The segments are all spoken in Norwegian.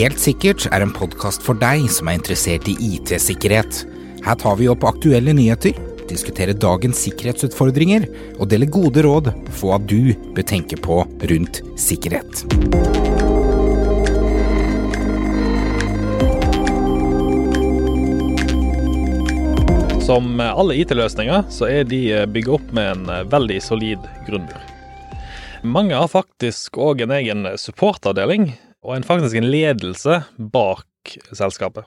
Helt sikkert er en podkast for deg som er interessert i IT-sikkerhet. Her tar vi opp aktuelle nyheter, diskuterer dagens sikkerhetsutfordringer og deler gode råd for hva du bør tenke på rundt sikkerhet. Som alle IT-løsninger så er de bygget opp med en veldig solid grunnmur. Mange har faktisk òg en egen supportavdeling og en faktisk en ledelse bak selskapet.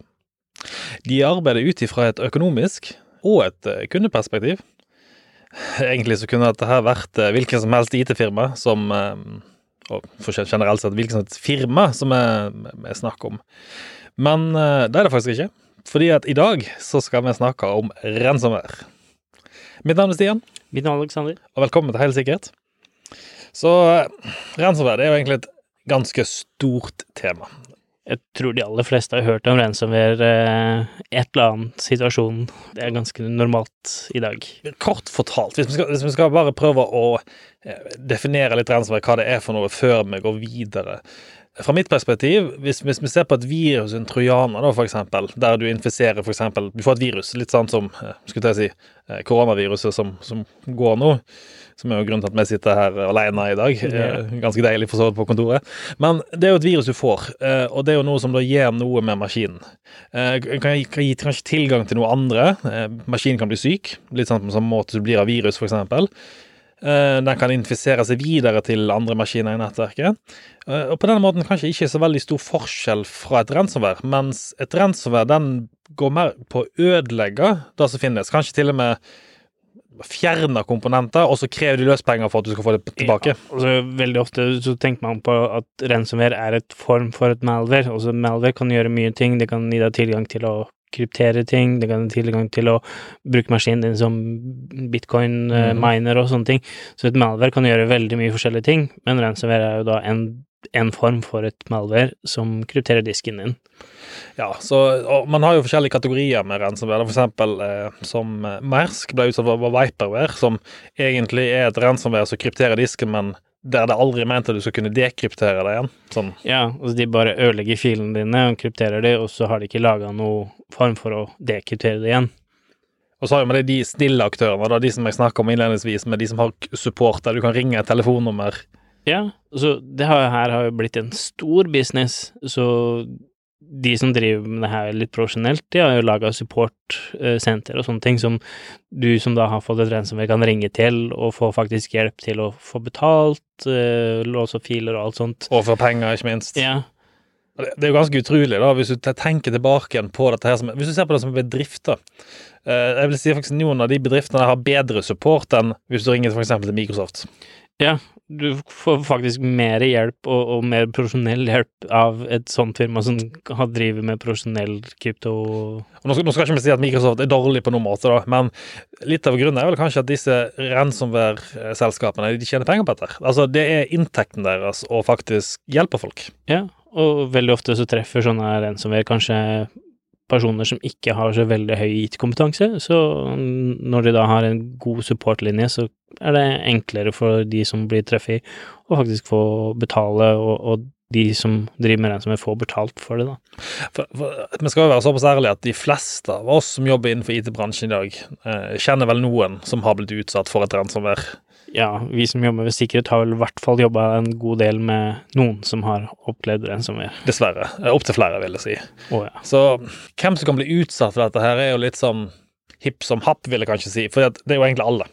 De arbeider ut ifra et økonomisk og et kundeperspektiv. Egentlig så kunne dette her vært hvilken som helst IT-firma som Og generelt sett hvilket som helst firma som er snakk om. Men det er det faktisk ikke. Fordi at i dag så skal vi snakke om ransomware. Mitt navn er Stian. Mitt navn er Alexander. Og velkommen til Helt sikkert. Så ransomware er jo egentlig et ganske stort tema. Jeg tror de aller fleste har hørt om ransomware et eller annet situasjon. Det er ganske normalt i dag. Kort fortalt, hvis vi skal, hvis vi skal bare prøve å definere litt ransomware, hva det er for noe, før vi går videre fra mitt perspektiv, hvis, hvis, vi ser på et virus, en trojaner, da, for eksempel, der du infiserer for eksempel Du får et virus, litt sånn som skulle jeg si, koronaviruset som, som går nå. Som er jo grunnen til at vi sitter her alene i dag. Yeah. Ganske deilig for så vidt på kontoret. Men det er jo et virus du får, og det er jo noe som da gjør noe med maskinen. Kan gi, kan gi kanskje tilgang til noe andre. Maskinen kan bli syk, litt sånn på samme måte som du blir av virus, for eksempel. Den kan infisere seg videre til andre maskiner i nettverket. Og på denne måten kanskje ikke så veldig stor forskjell fra et ransomware, mens et ransomware den går mer på å ødelegge det som finnes. Kanskje til og med fjerne komponenter, og så krever de løspenger for at du skal få det tilbake. Ja, altså, veldig ofte så tenker man på at ransomware er et form for et malware. Altså, malware kan gjøre mye ting. Det kan gi deg tilgang til å kryptere ting, det kan gi tilgang til å bruke maskinen din som bitcoin-miner og sånne ting. Så et malware kan gjøre veldig mye forskjellige ting, men ransomware er jo da en, en form for et malware som krypterer disken din. Ja, så man har jo forskjellige kategorier med ransomware. For eksempel eh, som Mersk ble utsatt for Viperware, som egentlig er et ransomware som krypterer disken, men der det aldri mente du skal kunne dekryptere det igjen. Sånn. Ja, altså de bare ødelegger filene dine og krypterer det, og så har de ikke laga noe form for å dekryptere det igjen. Og så har vi de snille aktørene, da, de som jeg snakka om innledningsvis, med de som har support der du kan ringe et telefonnummer. Ja, så det her har jo blitt en stor business, så de som driver med det her litt profesjonelt, de har jo laga supportsenter og sånne ting som du som da har fått et ransomware kan ringe til og få faktisk hjelp til å få betalt, uh, låse opp filer og alt sånt. Og få penger, ikke minst. Ja. Det er jo ganske utrolig, da, hvis du tenker tilbake igjen på dette her som Hvis du ser på det som bedrifter. Uh, jeg vil si faktisk noen av de bedriftene har bedre support enn hvis du ringer f.eks. til Microsoft. Ja, du får faktisk mer hjelp og, og, mer profesjonell hjelp av et sånt firma som har driver med profesjonell krypto. Og nå, skal, nå skal ikke vi si at Microsoft er dårlig på noen måte, da, men litt av grunnen er vel kanskje at disse ransomware-selskapene de tjener penger på dette. Altså, det er inntekten deres å faktisk hjelpe folk. Ja, og veldig ofte så treffer sånne ransomware kanskje personer som ikke har så veldig høy IT-kompetanse, så når de da har en god supportlinje, så er det enklere for de som blir treffet, å faktisk få betale, og, og de som driver med ransomware, får betalt for det, da. For, for, vi skal jo være såpass ærlige at de fleste av oss som jobber innenfor IT-bransjen i dag, eh, kjenner vel noen som har blitt utsatt for et ransomware. Ja, vi som jobber ved sikkerhet har vel i hvert fall jobba en god del med noen som har opplevd ransomware. Dessverre. Opptil flere, vil jeg si. Oh, ja. Så hvem som kan bli utsatt for dette her, er jo litt sånn hipp som happ, vil jeg kanskje si. For det er jo egentlig alle.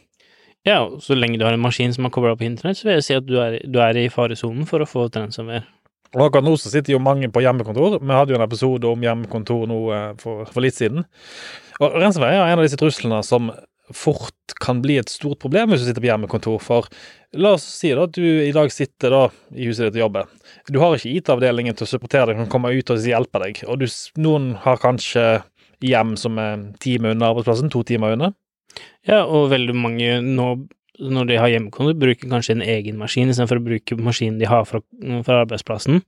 Ja, og så lenge du har en maskin som er kobla opp på internett, så vil jeg si at du er, du er i faresonen for å få et ransomware. Og akkurat nå så sitter jo mange på hjemmekontor. Vi hadde jo en episode om hjemmekontor nå for, for litt siden. Og ransomware er en av disse truslene som fort kan bli et stort problem hvis du sitter på hjemmekontor. For la oss si da at du i dag sitter da i huset ditt og jobber. Du har ikke IT-avdelingen til å supportere deg, kan komme ut og hjelpe deg. Og du, noen har kanskje hjem som er time under arbeidsplassen, to timer unna. Ja, og veldig mange nå når de har hjemmekontor, bruker kanskje en egen maskin istedenfor å bruke maskinen de har fra, fra, arbeidsplassen,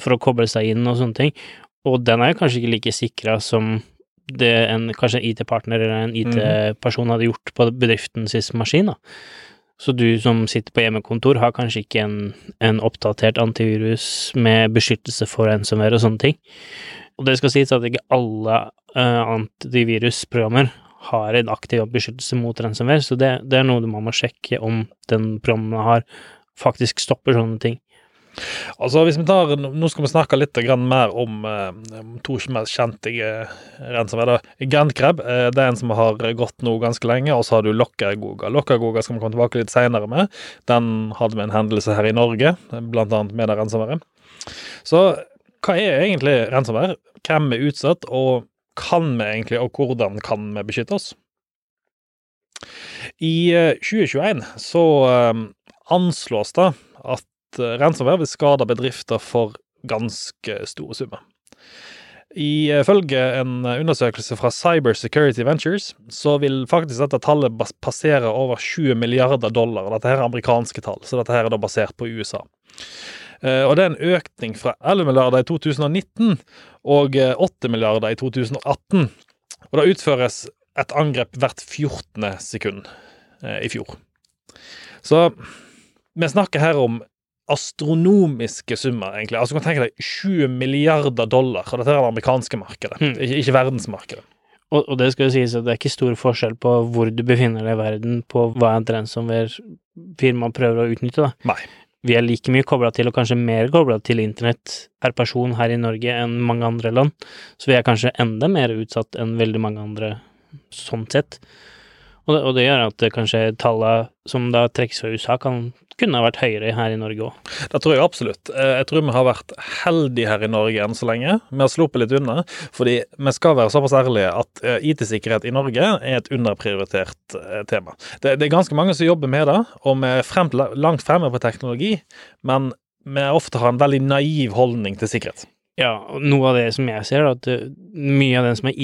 for å koble seg inn og sånne ting. Og den er kanskje ikke like sikra som det en kanskje en IT-partner eller en IT-person hadde gjort på bedriftens maskin. da. Så du som sitter på hjemmekontor, har kanskje ikke en, en oppdatert antivirus med beskyttelse for ensomhet og sånne ting. Og det skal sies at ikke alle uh, antivirusprogrammer har en aktiv beskyttelse mot ransomware, så det, det er noe man må sjekke om den programmet har, faktisk stopper sånne ting. Altså, hvis vi tar, Nå skal vi snakke litt mer om eh, to mest kjente eh, ransomware. Grandkrab eh, det er en som har gått nå ganske lenge, og så har du Lokkagoga. Lokkagoga skal vi komme tilbake litt seinere med. Den hadde vi en hendelse her i Norge, blant annet med det ransomware. Så hva er egentlig ransomware? Hvem er utsatt, og kan vi egentlig, og hvordan kan vi beskytte oss? I 2021 eh, så anslås det at ransomware vil skade bedrifter for ganske store summer. Ifølge en undersøkelse fra Cyber Security Ventures så vil faktisk dette tallet passere over 20 milliarder dollar. Dette her er amerikanske tall, så dette her er da basert på USA. Eh, og det er en økning fra 11 milliarder i 2019 og 8 eh, milliarder i 2018. Og det utføres et angrep hvert 14. sekund eh, i fjor. Så vi snakker her om astronomiske summer, egentlig. Altså, du kan tenke deg 20 milliarder dollar, og dette er det amerikanske markedet, mm. ikke, ikke, verdensmarkedet. Og, og, det skal jo sies at det er ikke stor forskjell på hvor du befinner deg i verden, på hva en ransomware-firma prøver å utnytte, da. Nei vi er like mye kobla til, og kanskje mer kobla til internett per person her i Norge enn mange andre land, så vi er kanskje enda mer utsatt enn veldig mange andre sånn sett. Og det, og det gjør at kanskje tallene som da trekkes fra USA, kan kunne ha vært høyere her i Norge òg. Det tror jeg absolutt. Eh, jeg tror vi har vært heldige her i Norge enn så lenge. Vi har sluppet litt unna. Fordi vi skal være såpass ærlige at eh, IT-sikkerhet i Norge er et underprioritert eh, tema. Det, det, er ganske mange som jobber med det, og vi er frem, langt fremme på teknologi, men vi ofte har en veldig naiv holdning til sikkerhet. Ja, og noe av det som jeg ser, er at mye av den som er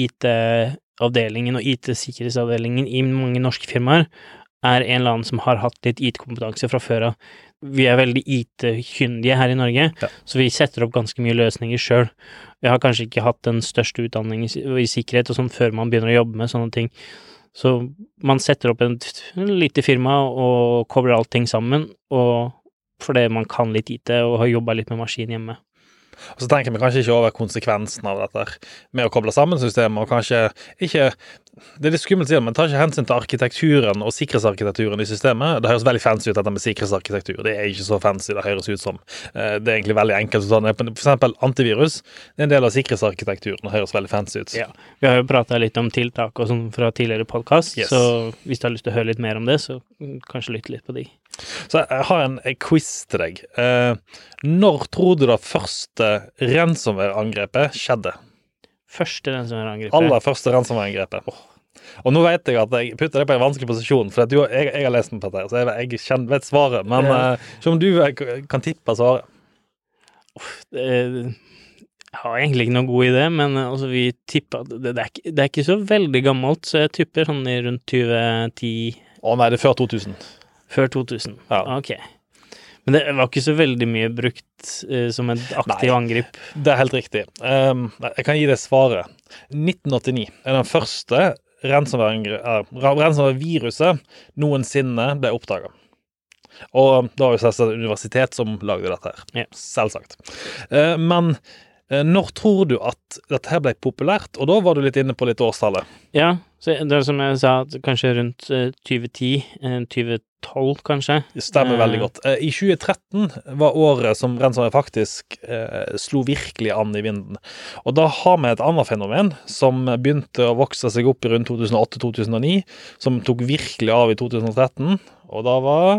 IT-avdelingen og IT-sikkerhetsavdelingen i mange norske firmaer, er en eller annen som har hatt litt IT-kompetanse fra før av. Vi er veldig IT-kyndige her i Norge, ja. så vi setter opp ganske mye løsninger sjøl. Vi har kanskje ikke hatt den største utdanningen i sikkerhet og sånn før man begynner å jobbe med sånne ting. Så man setter opp et lite firma og kobler allting sammen, og fordi man kan litt IT og har jobba litt med maskin hjemme. Og så tenker vi kanskje ikke over konsekvensen av dette med å koble sammen systemet, og kanskje ikke Det er litt skummelt å si det, men tar ikke hensyn til arkitekturen og sikkerhetsarkitekturen i systemet. Det høres veldig fancy ut, dette med sikkerhetsarkitektur. Det er ikke så fancy det høres ut som. Eh, det er egentlig veldig enkelt å ta ned For eksempel antivirus. Det er en del av sikkerhetsarkitekturen og høres veldig fancy ut. Ja. Vi har jo prata litt om tiltak og sånn fra tidligere podkast, yes. så hvis du har lyst til å høre litt mer om det, så kanskje lytte litt på de. Så jeg har en quiz til deg. Eh, når tror du det første ransomware-angrepet skjedde? Første ransomware-angrepet? Aller første ransomware-angrepet. Oh. Og nå vet jeg at jeg putter deg på en vanskelig posisjon, for du, jeg, jeg, har lest den på dette, så jeg, jeg kjenner, vet svaret. Men ja. se om du eh, kan tippe svaret. Oh, det, jeg har egentlig ikke noen god idé, men eh, altså, vi tipper det, det, er ikke, det er ikke så veldig gammelt, så jeg tipper sånn rundt 2010 Å nei, det er før 2000. Før 2000. Ja. Ok. Men det var ikke så veldig mye brukt uh, som et aktiv angrip. Det er helt riktig. Um, jeg kan gi det svaret. 1989 er den første ransomware-viruset noensinne ble oppdaga. Og det var jo selvsagt et universitet som lagde dette her. Ja. Selvsagt. Uh, men når tror du at dette her ble populært? Og da var du litt inne på litt årstallet. Ja, så det er som jeg sa, kanskje rundt 2010, 2012 2012, kanskje. Det stemmer veldig godt. Uh, I 2013 var året som ransomware faktisk eh, slo virkelig an i vinden. Og da har vi et annet fenomen som begynte å vokse seg opp i rundt 2008-2009, som tok virkelig av i 2013, og da var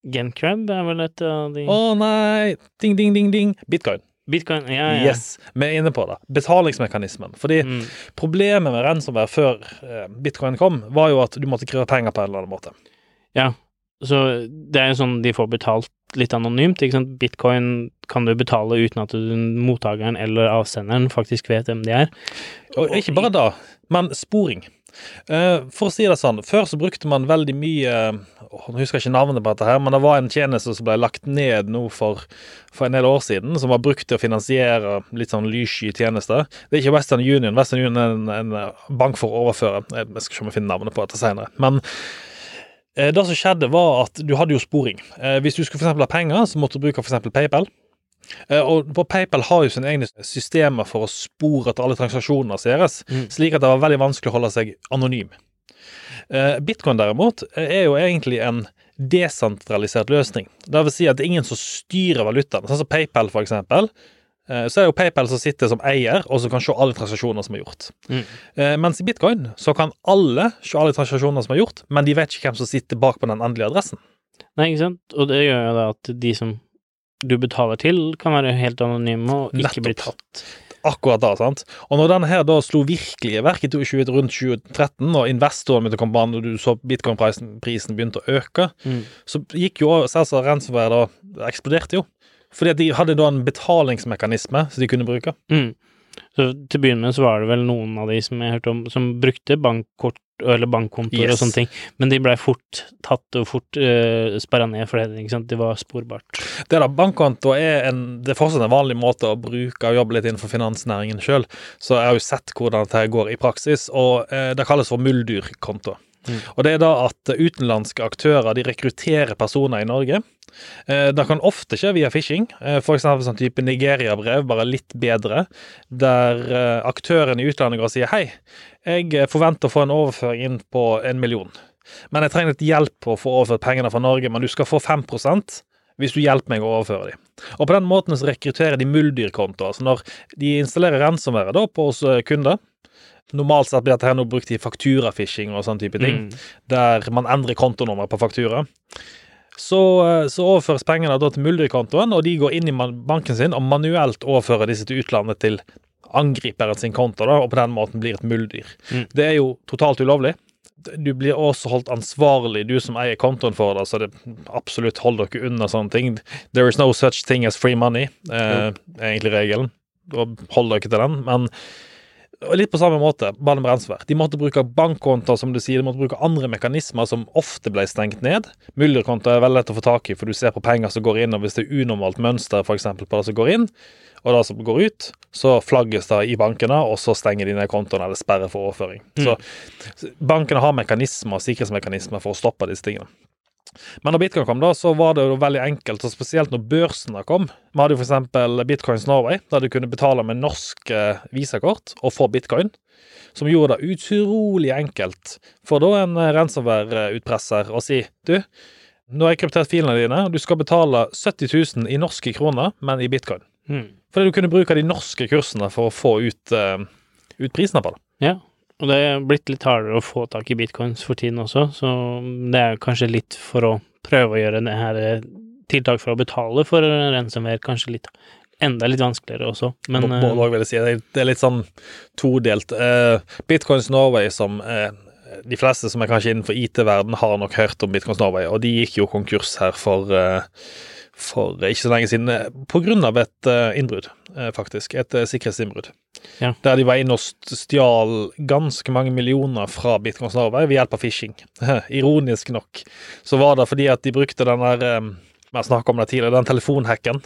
Gencrab er vel et av de Å oh, nei! Ding, ding, ding, ding. Bitcoin. Bitcoin, ja, ja. Yes, vi er inne på det. Betalingsmekanismen. Fordi mm. problemet med ransomware før bitcoin kom, var jo at du måtte kreve penger på en eller annen måte. Ja, så det er jo sånn de får betalt litt anonymt, ikke sant. Bitcoin kan du betale uten at du, mottakeren eller avsenderen faktisk vet hvem de er. Og ikke bare da, men sporing. Uh, for å si det sånn, før så brukte man veldig mye Nå husker jeg ikke navnet på dette her, men det var en tjeneste som ble lagt ned nå for, for en del år siden, som var brukt til å finansiere litt sånn lyssky tjenester. Det er ikke Western Union. Western Union er en, en bank for å overføre. Jeg skal se om jeg finner navnet på dette senere. Men Eh, Det som skjedde, var at du hadde jo sporing. Eh, Hvis du skulle for ha penger, så måtte du bruke eksempel PayPal. Eh, Og på PayPal har jo sine egne systemer for å spore at alle transaksjoner sees, Mm. slik at det var veldig vanskelig å holde seg anonym. Eh, Bitcoin derimot eh, er jo egentlig en desentralisert løsning. Det vil si at det er ingen som styrer valutaen. Sånn som PayPal, for eksempel. Eh, Så er det jo PayPal som sitter som eier, og som kan se alle transaksjoner som er gjort. Mm. Eh, Mens i bitcoin så kan alle se alle transaksjoner som er gjort, men de vet ikke hvem som sitter bak på den endelige adressen. Nei, ikke sant? Og det gjør jo da at de som du betaler til, kan være helt anonyme og ikke Nettopp. bli tatt. Akkurat da, sant. Og når denne her da slo virkelig i verk i 20, rundt 2013, og investorene begynte å komme på banen, og du så bitcoin-prisen begynte å øke, Mm. så gikk jo selvsagt ransomware da eksploderte jo. Fordi at de hadde da en betalingsmekanisme som de kunne bruke. Mm. Så til å begynne med så var det vel noen av de som jeg hørte om, som brukte bankkort eller bankkontoer Yes. og sånne ting, men de blei fort tatt og fort uh, sperra ned for det, ikke sant, det var sporbart. Det da, Bankkonto er, en, det er fortsatt en vanlig måte å bruke og jobbe litt innenfor finansnæringen sjøl, så jeg har jo sett hvordan dette går i praksis, og uh, det kalles for muldyrkonto. Mm. Og det er da at utenlandske aktører de rekrutterer personer i Norge. Eh, det kan ofte skje via phishing, f.eks. for eksempel sånn type Nigeria-brev, bare litt bedre, der eh, aktøren i utlandet går og sier hei, jeg eh, forventer å få en overføring inn på en million. Men jeg trenger litt hjelp på å få overført pengene fra Norge, men du skal få 5% hvis du hjelper meg å overføre dem. Og på den måten så rekrutterer de muldyrkontoer. Altså når de installerer ransomware på hos eh, kunder Normalt sett blir dette her nå brukt i fakturafishing og sånn type ting, Mm. der man endrer kontonummer på faktura. Så, eh, så overføres pengene da til muldyrkontoen, og de går inn i banken sin og manuelt overfører disse til utlandet til angriperen sin konto, da, og på den måten blir et muldyr. Mm. Det er jo totalt ulovlig. Du blir også holdt ansvarlig, du som eier kontoen for det, så det absolutt hold dere unna sånne ting. There is no such thing as free money, eh, er egentlig regelen. Og hold dere til den. Men litt på samme måte, bare med ransomware. De måtte bruke bankkontoer, som du sier, de måtte bruke andre mekanismer som ofte ble stengt ned. Mullerkontoer er veldig lett å få tak i, for du ser på penger som går inn, og hvis det er unormalt mønster for eksempel, på det som går inn, og det som går ut, så flagges det i bankene, og så stenger de ned kontoene eller sperrer for overføring. Mm. Så bankene har mekanismer, sikkerhetsmekanismer for å stoppe disse tingene. Men når bitcoin kom, da, så var det jo veldig enkelt, og spesielt når børsene kom. Vi hadde jo f.eks. Bitcoins Norway, der du kunne betale med norske visakort og få bitcoin. Som gjorde det utrolig enkelt for da en eh, ransomware-utpresser å si du, nå har jeg kryptert filene dine, og du skal betale 70 000 i norske kroner, men i bitcoin. Mm. Fordi du kunne bruke de norske kursene for å få ut, uh, ut prisene på det. Ja, og det er blitt litt hardere å få tak i bitcoins for tiden også, så det er kanskje litt for å prøve å gjøre det her eh, tiltak for å betale for ransomware kanskje litt enda litt vanskeligere også, men må eh, vil jeg si. Det er- litt sånn todelt. Eh, Bitcoins Norway, som de fleste som er kanskje innenfor IT-verden, har nok hørt om Bitcoins Norway, og de gikk jo konkurs her for for ikke så lenge siden, på grunn av et innbrudd, faktisk. Et eh, sikkerhetsinnbrudd. Ja. Der de var inne og stjal ganske mange millioner fra Bitcoins Norway ved hjelp av phishing. Ironisk nok så var det fordi at de brukte den der eh, Vi har snakket om det tidligere, den telefonhacken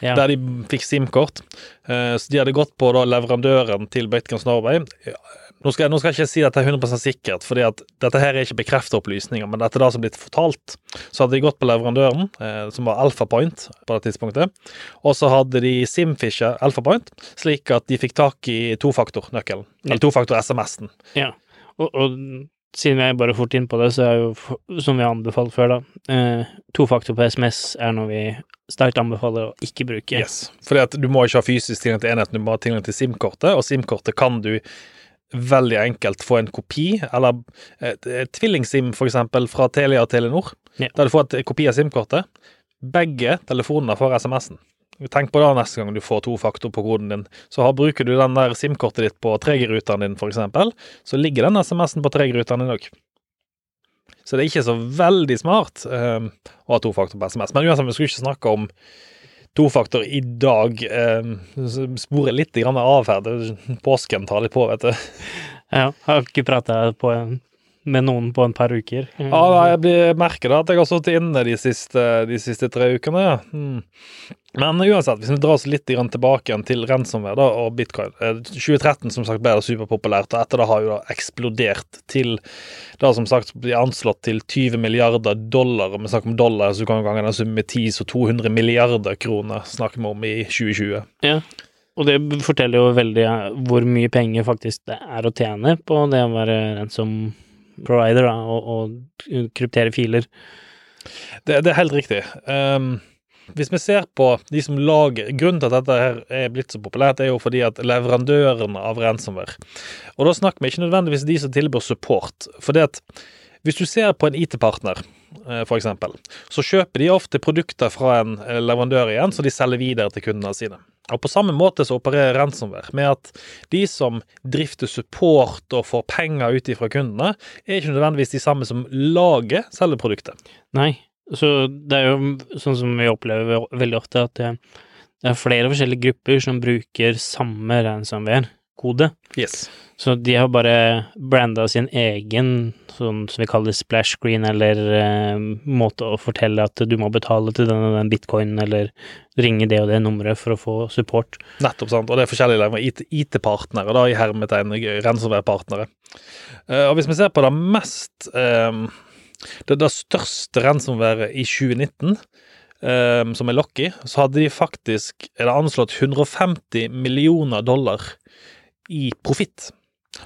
ja. der de fikk SIM-kort. Eh, Så de hadde gått på da leverandøren til Bitcoins Norway. Nå skal, nå skal jeg ikke si dette er 100 sikkert, fordi at dette her er ikke bekreftet opplysninger, men dette er det som er blitt fortalt. Så hadde de gått på leverandøren, eh, som var Alphapoint på det tidspunktet, og så hadde de SIM-fisha Alphapoint, slik at de fikk tak i tofaktornøkkelen, Ja. eller tofaktor-SMS-en. Ja, og, og siden vi er bare fort inn på det, så er jo, som vi har anbefalt før, da, eh, tofaktor på SMS er noe vi sterkt anbefaler å ikke bruke. Yes. Fordi at du må ikke ha fysisk tilgang til enheten, du må ha tilgang til SIM-kortet, og SIM-kortet kan du veldig enkelt få en kopi, eller et, tvillingsim, for eksempel fra Telia og Telenor, Ja. der du får et kopi av SIM-kortet. Begge telefonene får SMS-en. Tenk på det neste gang du får to faktor på koden din. Så har, bruker du den der SIM-kortet ditt på 3G-ruteren din, for eksempel, så ligger den SMS-en på 3G-ruteren din òg. Så det er ikke så veldig smart eh, å ha to faktor på SMS. Men uansett, vi skulle ikke snakke om tofaktor i dag. Eh, sporer litt av her. Påsken tar litt på, vet du. Ja, har ikke prata på en med noen på en par uker. Ja, nei, jeg merker da at jeg har sittet inne de siste, de siste tre ukene. Ja. Mm. Men uansett, hvis vi drar oss litt tilbake til ransomware da, og bitcoin 2013 som sagt ble det superpopulært, og etter det har jo det eksplodert til det som sagt blir anslått til 20 milliarder dollar. Vi snakker om dollar, så du kan gange den summen med 10, så 200 milliarder kroner snakker vi om i 2020. Ja, og det forteller jo veldig hvor mye penger faktisk det er å tjene på det å være ransom provider da, og, og kryptere filer. Det, det, er helt riktig. Um, hvis vi ser på de som lager Grunnen til at dette her er blitt så populært, er jo fordi at leverandørene av ransomware Og da snakker vi ikke nødvendigvis de som tilbyr support. For det at hvis du ser på en IT-partner, eh, f.eks., så kjøper de ofte produkter fra en eh, leverandør igjen, så de selger videre til kundene sine. Og På samme måte så opererer ransomware, med at de som drifter support og får penger ut ifra kundene, er ikke nødvendigvis de samme som lager selve produktet. Nei, så det er jo sånn som vi opplever veldig ofte, at det er flere forskjellige grupper som bruker samme ransomware-kode. Yes. Så de har bare branda sin egen, sånn som vi kaller splash screen, eller eh, måte å fortelle at du må betale til den og den bitcoinen, eller ringe det og det nummeret for å få support. Nettopp, sant. Og det er forskjellige IT-partnere, da, i hermetegn ransomware-partnere. Uh, og hvis vi ser på det mest um, det, det, største ransomware i 2019 um, som er Locky, så hadde de faktisk, er det anslått, 150 millioner dollar i profitt.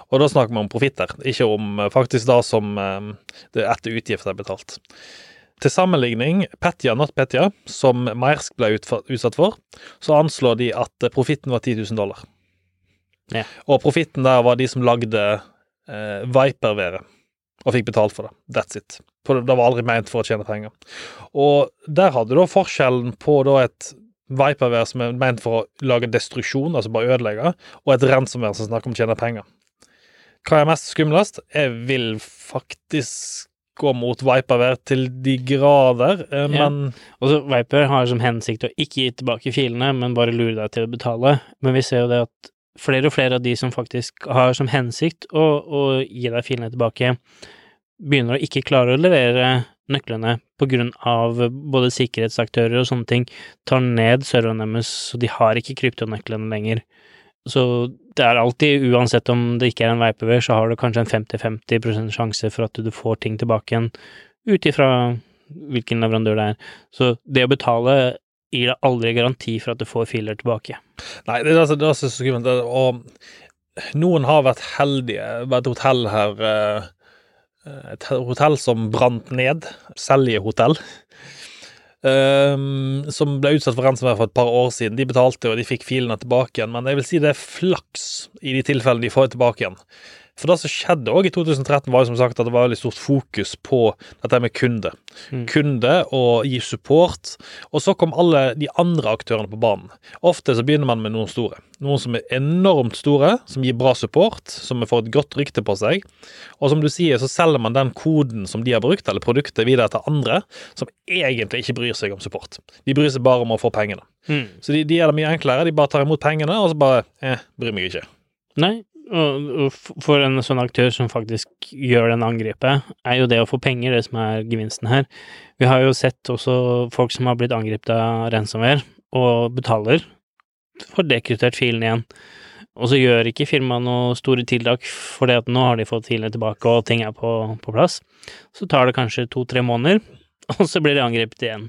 Og da snakker vi om profitter, ikke om eh, faktisk det som eh, det etter utgifter er betalt. Til sammenligning, Petja, not Petja, som Maersk ble utsatt for, så anslår de at profitten var 10 000 dollar. Ja. Og profitten der var de som lagde eh, Viper-været, og fikk betalt for det. That's it. For det var aldri ment for å tjene penger. Og der hadde du da forskjellen på da et Viperware som er ment for å lage destruksjon, altså bare ødelegge, og et ransomware som snakker om å tjene penger. Hva er mest skumlest? Jeg vil faktisk gå mot Viperware til de grader, eh, men ja. Viper har som hensikt å ikke gi tilbake filene, men bare lure deg til å betale. Men vi ser jo det at flere og flere av de som faktisk har som hensikt å, å gi deg filene tilbake, begynner å ikke klare å levere nøklene på grunn av både sikkerhetsaktører og sånne ting, tar ned serverne deres, så de har ikke kryptonøklene lenger. Så det er alltid, uansett om det ikke er en vaporware, så har du kanskje en 50-50 sjanse for at du får ting tilbake igjen, ut ifra hvilken leverandør det er. Så det å betale gir deg aldri garanti for at du får filer tilbake. Nei, det er altså, det er altså så skummelt. Og noen har vært heldige. vært hotell her eh, Et hotell som brant ned. Selje hotell. Um, som ble utsatt for ransomware for et par år siden. De betalte, og de fikk filene tilbake igjen. Men jeg vil si det er flaks i de tilfellene de får tilbake igjen. For det som skjedde òg i 2013, var jo som sagt at det var veldig stort fokus på dette med kunde. Mm. Kunde og gi support. Og så kom alle de andre aktørene på banen. Ofte så begynner man med noen store. Noen som er enormt store, som gir bra support, som får et godt rykte på seg. Og som du sier, så selger man den koden som de har brukt, eller produktet, videre til andre som egentlig ikke bryr seg om support. De bryr seg bare om å få pengene. Mm. Så de, de gjør det mye enklere. De bare tar imot pengene, og så bare eh, bryr meg ikke. Nei, for en sånn aktør som faktisk gjør den angrepet, er jo det å få penger det som er gevinsten her. Vi har jo sett også folk som har blitt angrepet av ransomware, og betaler, får dekryptert filen igjen. Og så gjør ikke firmaet noe store tiltak, for nå har de fått filene tilbake, og ting er på, på plass. Så tar det kanskje to-tre måneder, og så blir de angrepet igjen.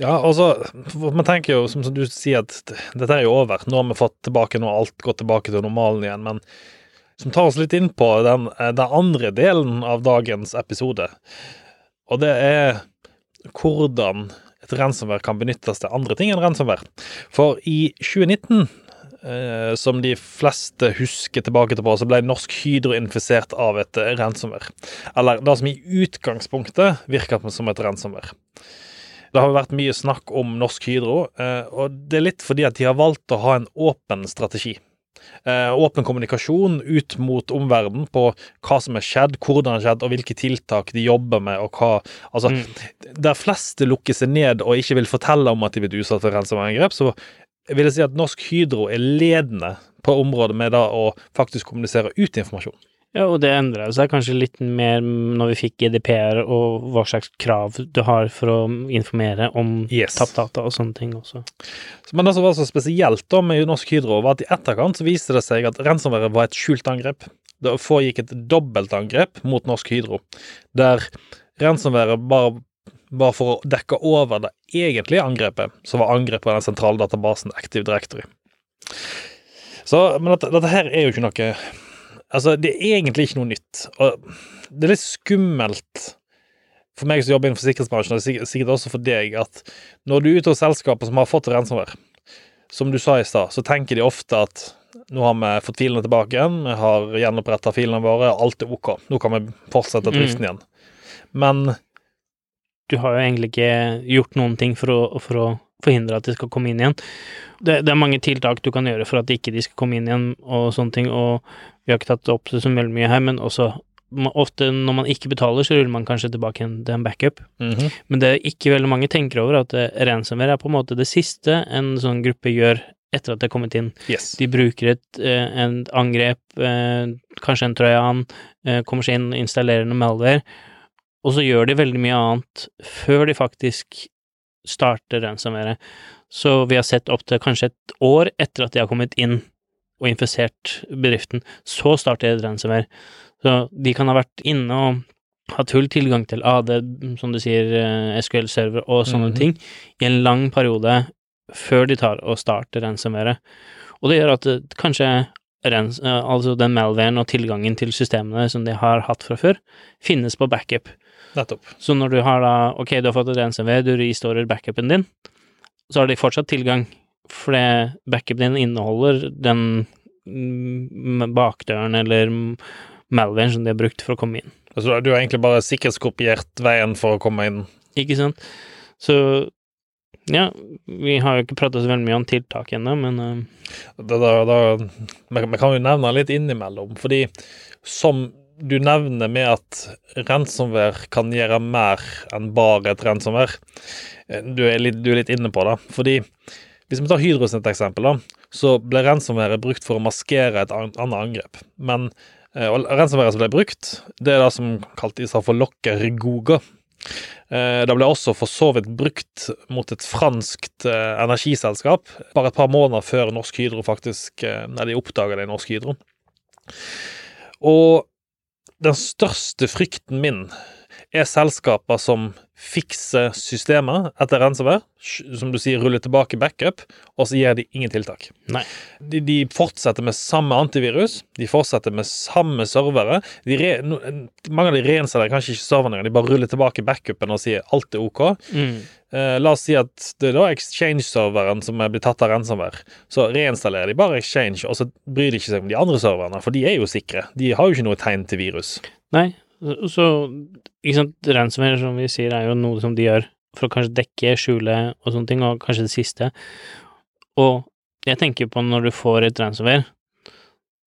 Ja, altså, man tenker jo, som du sier, at dette er jo over. Nå har vi fått tilbake, noe, alt gått tilbake til normalen igjen. Men som tar oss litt inn på den, eh, den andre delen av dagens episode. Og det er hvordan et ransomware kan benyttes til andre ting enn ransomware. For i 2019 eh, som de fleste husker tilbake til på, så ble Norsk Hydro infisert av et eh, ransomware. Eller det som i utgangspunktet virka som et ransomware. Det har vært mye snakk om Norsk Hydro, og det er litt fordi at de har valgt å ha en åpen strategi. Eh, åpen kommunikasjon ut mot omverdenen på hva som er skjedd, hvordan det har skjedd, og hvilke tiltak de jobber med, og hva Altså, mm. der fleste lukker seg ned og ikke vil fortelle om at de blir utsatt for ransomware-angrep, så vil jeg si at Norsk Hydro er ledende på området med å faktisk kommunisere ut informasjon. Ja, og det endra seg kanskje litt mer når vi fikk GDPR og hva slags krav du har for å informere om Yes. tapt data og sånne ting også. Men det som var så spesielt da med Norsk Hydro, var at i etterkant så viste det seg at ransomware var et skjult angrep. Det foregikk et dobbeltangrep mot Norsk Hydro, der ransomware bare bare for å dekke over det egentlige angrepet, som var angrepet på den sentrale databasen Active Directory. Så, men dette, dette her er jo ikke noe Altså, det er egentlig ikke noe nytt. Og det er litt skummelt for meg som jobber innenfor sikkerhetsbransjen, og sikkert, også for deg, at når du er ute hos selskaper som har fått ransomware, som du sa i stad, så tenker de ofte at nå har vi fått filene tilbake igjen, vi har gjenoppretta filene våre, alt er ok, nå kan vi fortsette driften igjen. Men Du har jo egentlig ikke gjort noen ting for å, for å forhindre at de skal komme inn igjen. Det, det er mange tiltak du kan gjøre for at ikke de skal komme inn igjen og sånne ting, og vi har ikke tatt opp det så veldig mye her, men også ofte når man ikke betaler, så ruller man kanskje tilbake til en backup. mhm, Men det er ikke veldig mange tenker over at eh, ransomware er på en måte det siste en sånn gruppe gjør etter at det er kommet inn. yes. De bruker et, eh, angrep, eh, kanskje en trojan, kommer seg inn og installerer noe malware, og så gjør de veldig mye annet før de faktisk starter ransomware. Så vi har sett opp til kanskje et år etter at de har kommet inn og infisert bedriften, så starter de ransomware. Så de kan ha vært inne og hatt full tilgang til AD, som du sier, eh, SQL-server og sånne Mhm. ting, i en lang periode før de tar og starter ransomware. Og det gjør at kanskje rens, eh, altså den malwaren og tilgangen til systemene som de har hatt fra før, finnes på backup. Nettopp. Så når du har da, ok, du har fått et ransomware, du restorer backupen din, så har de fortsatt tilgang, for det backupen din inneholder den mm, bakdøren eller malwaren som de har brukt for å komme inn. Altså, du har egentlig bare sikkerhetskopiert veien for å komme inn. Ikke sant? Så ja, vi har jo ikke prata så veldig mye om tiltak ennå, men uh... Da, da, da, vi kan jo nevne litt innimellom, fordi som du nevner med at ransomware kan gjøre mer enn bare et ransomware, eh, du er litt, du er litt inne på det. Fordi hvis vi tar Hydro sitt eksempel, da, så ble ransomware brukt for å maskere et annet angrep. Men eh, og som ble brukt, det er det som kalte i stedet for locker goga. Eh, Det ble også for så vidt brukt mot et franskt eh, energiselskap bare et par måneder før Norsk Hydro faktisk eh, Nei, de oppdaga det i Norsk Hydro. Og den største frykten min er selskaper som fikser systemet etter ransomware, som du sier, ruller tilbake backup, og så gjør de ingen tiltak. De, de fortsetter med samme antivirus, de fortsetter med samme servere. Re, no, mange av de reinstallerer kanskje ikke serverne, de bare ruller tilbake backupen og sier alt er ok. mm, Eh, la oss si at det er da Exchange-serveren som er blitt tatt av ransomware. Så reinstallerer de bare Exchange, og så bryr de ikke seg om de andre serverne, for de er jo sikre. De har jo ikke noe tegn til virus. Nei, så ikke sant, ransomware, som vi sier, er jo noe som de gjør for å kanskje dekke, skjule og sånne ting, og kanskje det siste. Og jeg tenker på når du får et ransomware,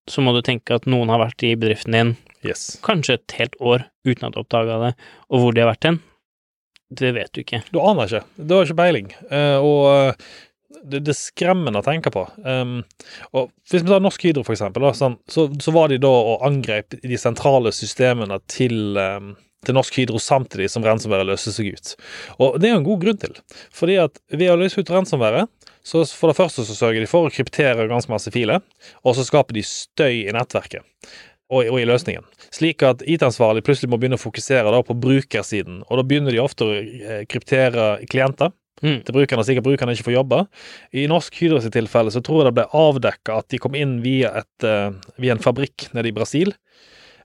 så må du tenke at noen har vært i bedriften din Yes. kanskje et helt år uten at du oppdaga det, og hvor de har vært hen, det vet du ikke. Du aner ikke. Du har ikke peiling. Eh, og det, det er skremmende å tenke på. Um, og Hvis vi tar Norsk Hydro, for eksempel, sånn, så, så var de da og angrep de sentrale systemene til, um, til Norsk Hydro samtidig som ransomværet løste seg ut. Og det er jo en god grunn til. Fordi at ved å løse ut ransomværet, så for det første så sørger de for å kryptere ganske masse filer, og så skaper de støy i nettverket. Og, i løsningen. Slik at IT-ansvarlig plutselig må begynne å fokusere på brukersiden, og da begynner de ofte å eh, kryptere klienter Mm. til brukerne, slik at brukerne ikke får jobbe. I Norsk Hydro sitt tilfelle så tror jeg det ble avdekka at de kom inn via, et, eh, via en fabrikk nede i Brasil.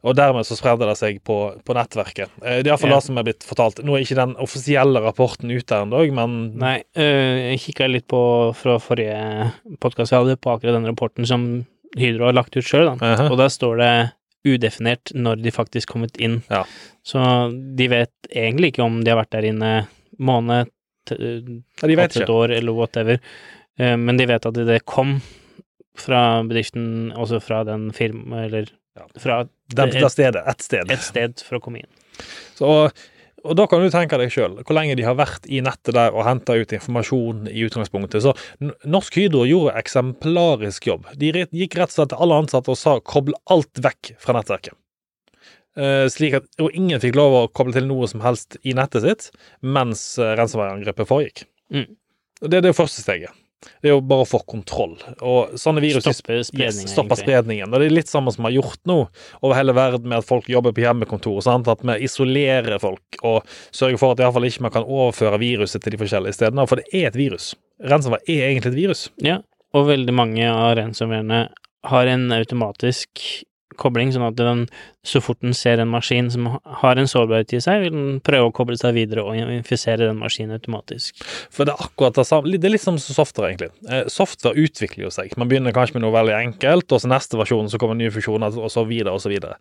Og dermed så spredde det seg på, på nettverket. Eh, Det er iallfall Ja. det som er blitt fortalt. Nå er ikke den offisielle rapporten ute ennå, men Nei, øh, jeg kikka litt på fra forrige podkast jeg hadde, på akkurat den rapporten som Hydro har lagt ut sjøl, uh -huh. Og der står det udefinert når de faktisk kommet inn. Ja. Så de vet egentlig ikke om de har vært der inne måned, Ja, de vet et ikke. år eller whatever, Eh, men de vet at det kom fra bedriften, også fra den firma, eller fra Den, et- det stedet. Ett sted. et sted for å komme inn. Så, og, da kan du tenke deg sjøl hvor lenge de har vært i nettet der og henta ut informasjon i utgangspunktet. Så Norsk Hydro gjorde eksemplarisk jobb. De gikk rett og slett til alle ansatte og sa 'koble alt vekk fra nettverket'. Eh, slik at og ingen fikk lov å koble til noe som helst i nettet sitt mens eh, foregikk. Mm. Det er det første steget. Det er jo bare å få kontroll. Og sånne virus stopper spredningen, stopper spredningen. Og det er litt samme som vi har gjort nå over hele verden med at folk jobber på hjemmekontor. Sant? At vi isolerer folk og sørger for at i fall ikke man kan overføre viruset til de forskjellige stedene. For det er et virus. Ransomware er egentlig et virus. Ja, og veldig mange av ransomwarene har en automatisk kobling, sånn at den, så fort den ser en maskin som har en sårbarhet i seg, vil den prøve å koble seg videre og infisere den maskinen automatisk. For det er akkurat det samme. Det er litt som software, egentlig. Eh, software utvikler jo seg. Man begynner kanskje med noe veldig enkelt, og så neste versjon så kommer nye funksjoner, og så videre og så videre.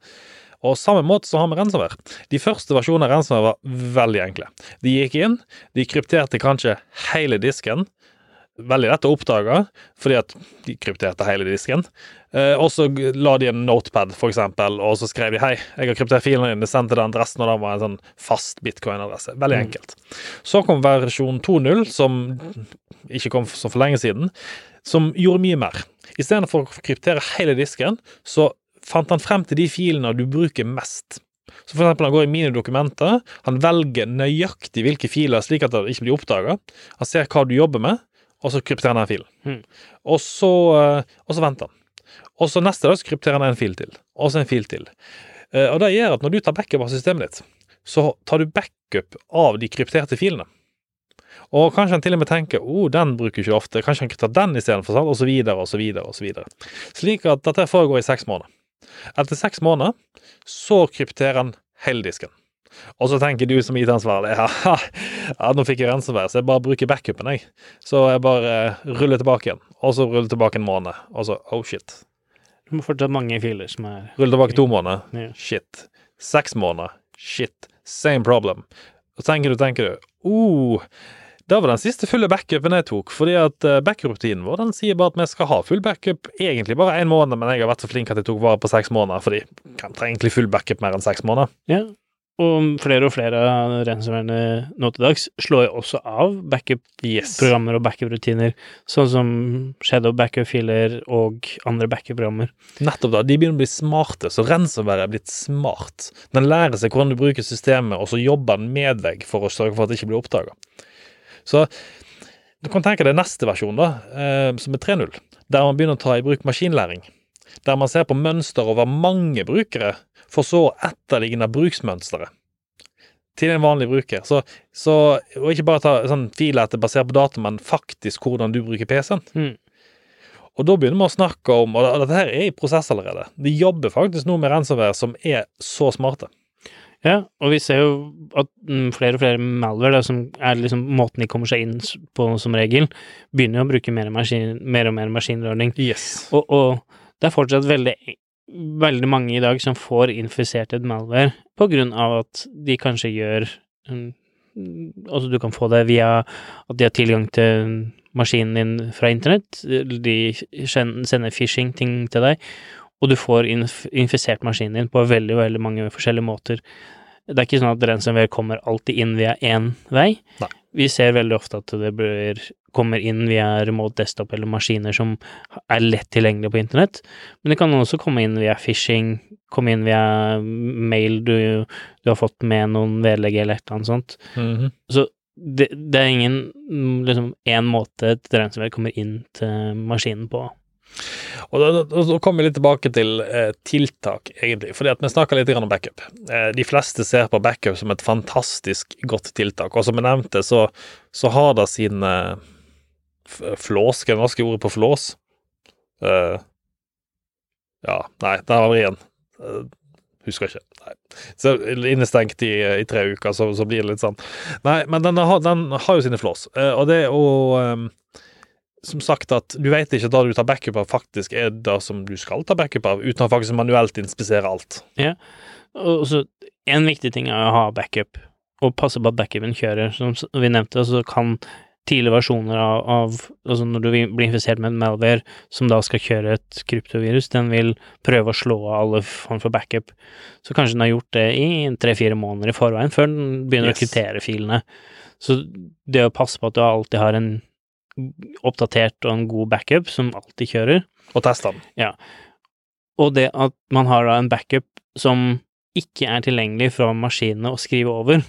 Og samme måte så har vi ransomware. De første versjonene av ransomware var veldig enkle. De gikk inn, de krypterte kanskje hele disken. Veldig lett å oppdage, fordi at de krypterte hele disken. Eh, og så la de en notepad, for eksempel, og så skrev de 'Hei, jeg har kryptert filene din', sendte den adressen', og den var en sånn fast bitcoin-adresse. Veldig Mm. enkelt. Så kom versjon 2.0, som ikke kom så for lenge siden, som gjorde mye mer. Istedenfor å kryptere hele disken, så fant han frem til de filene du bruker mest. Så for eksempel han går i mine dokumenter, han velger nøyaktig hvilke filer, slik at det ikke blir oppdaga. Han ser hva du jobber med, og så krypterer han den filen. Mm. Og, så, eh, og så venter han. Og så neste dag så krypterer han en fil til, og så en fil til. Eh, Og det gjør at når du tar backup av systemet ditt, så tar du backup av de krypterte filene. Og kanskje han til og med tenker oh, den bruker ikke ofte, kanskje han kan ta den istedenfor, og så videre og så videre og så videre. Slik at dette foregår i seks måneder. Etter seks måneder så krypterer han hele disken. Og så tenker du som IT-ansvarlig ja, ja, nå fikk jeg ransomware, så jeg bare bruker backupen, jeg. Så jeg bare eh, ruller tilbake igjen, og så ruller tilbake en måned, og så oh shit. Du må fortsatt mange filer som er Ruller tilbake to måneder, Ja. shit. Seks måneder, shit. Same problem. Og tenker du, tenker du, oh, det var den siste fulle backupen jeg tok, fordi at eh, backup-rutinen vår den sier bare at vi skal ha full backup egentlig bare én måned, men jeg har vært så flink at jeg tok vare på seks måneder, fordi hvem trenger egentlig full backup mer enn seks måneder. Ja, og flere og flere av ransomwarene nå til dags slår jo også av backup-programmer og backup-rutiner, sånn som shadow backup-filer og andre backup-programmer. Nettopp da, de begynner å bli smarte, så ransomware er blitt smart. Den lærer seg hvordan du bruker systemet, og så jobber den med deg for å sørge for at det ikke blir oppdaga. Så du kan tenke deg neste versjon, da, eh, som er 3.0, der man begynner å ta i bruk maskinlæring. Der man ser på mønster over mange brukere, for så å etterligne bruksmønsteret til en vanlig bruker. Så, så og ikke bare ta sånn filer etter basert på data, men faktisk hvordan du bruker PC-en. Mm. Og da begynner vi å snakke om Og dette her er i prosess allerede. De jobber faktisk nå med ransomware som er så smarte. Ja, og vi ser jo at mm, flere og flere malware, da, som er liksom måten de kommer seg inn på som regel, begynner å bruke mer, maskin, mer og mer maskinlearning. Yes. Og, og det er fortsatt veldig, veldig mange i dag som får infisert et malware på grunn av at de kanskje gjør mm, Altså, du kan få det via at de har tilgang til maskinen din fra internett, de sender phishing-ting til deg, og du får infisert maskinen din på veldig, veldig mange forskjellige måter. Det er ikke sånn at ransomware kommer alltid inn via én vei. Nei. Vi ser veldig ofte at det blir, kommer inn via remote desktop eller maskiner som er lett tilgjengelige på internett, men det kan også komme inn via phishing, komme inn via mail du, du har fått med noen vedlegg eller et eller annet sånt. Mhm. Så det, det er ingen mm, liksom én måte et ransomware kommer inn til maskinen på. Og da, kommer vi litt tilbake til eh, tiltak, egentlig. Fordi at vi snakker litt om backup. Eh, de fleste ser på backup som et fantastisk godt tiltak. Og som jeg nevnte, så, så har det sine eh, flås, hva er det norske ordet på flås? Eh, ja, nei, der var igjen. Uh, husker ikke. Nei. Så innestengt i, i tre uker, så, så blir det litt sånn. Nei, men den har, den har jo sine flås. Eh, og det å eh, som sagt at du vet ikke da du tar backup av, faktisk er det som du skal ta backup av, uten å faktisk manuelt inspisere alt. Ja, Og så en viktig ting er å ha backup, og passe på at backupen kjører. Som vi nevnte, så kan tidlige versjoner av, av Altså når du blir infisert med en malware som da skal kjøre et kryptovirus, den vil prøve å slå av alle form for backup. Så kanskje den har gjort det i tre-fire måneder i forveien, før den begynner Yes. å kryptere filene. Så det å passe på at du alltid har en oppdatert og en god backup som alltid kjører, Og testa den. Ja. og det at man har da en backup som ikke er tilgjengelig fra maskinene å skrive over.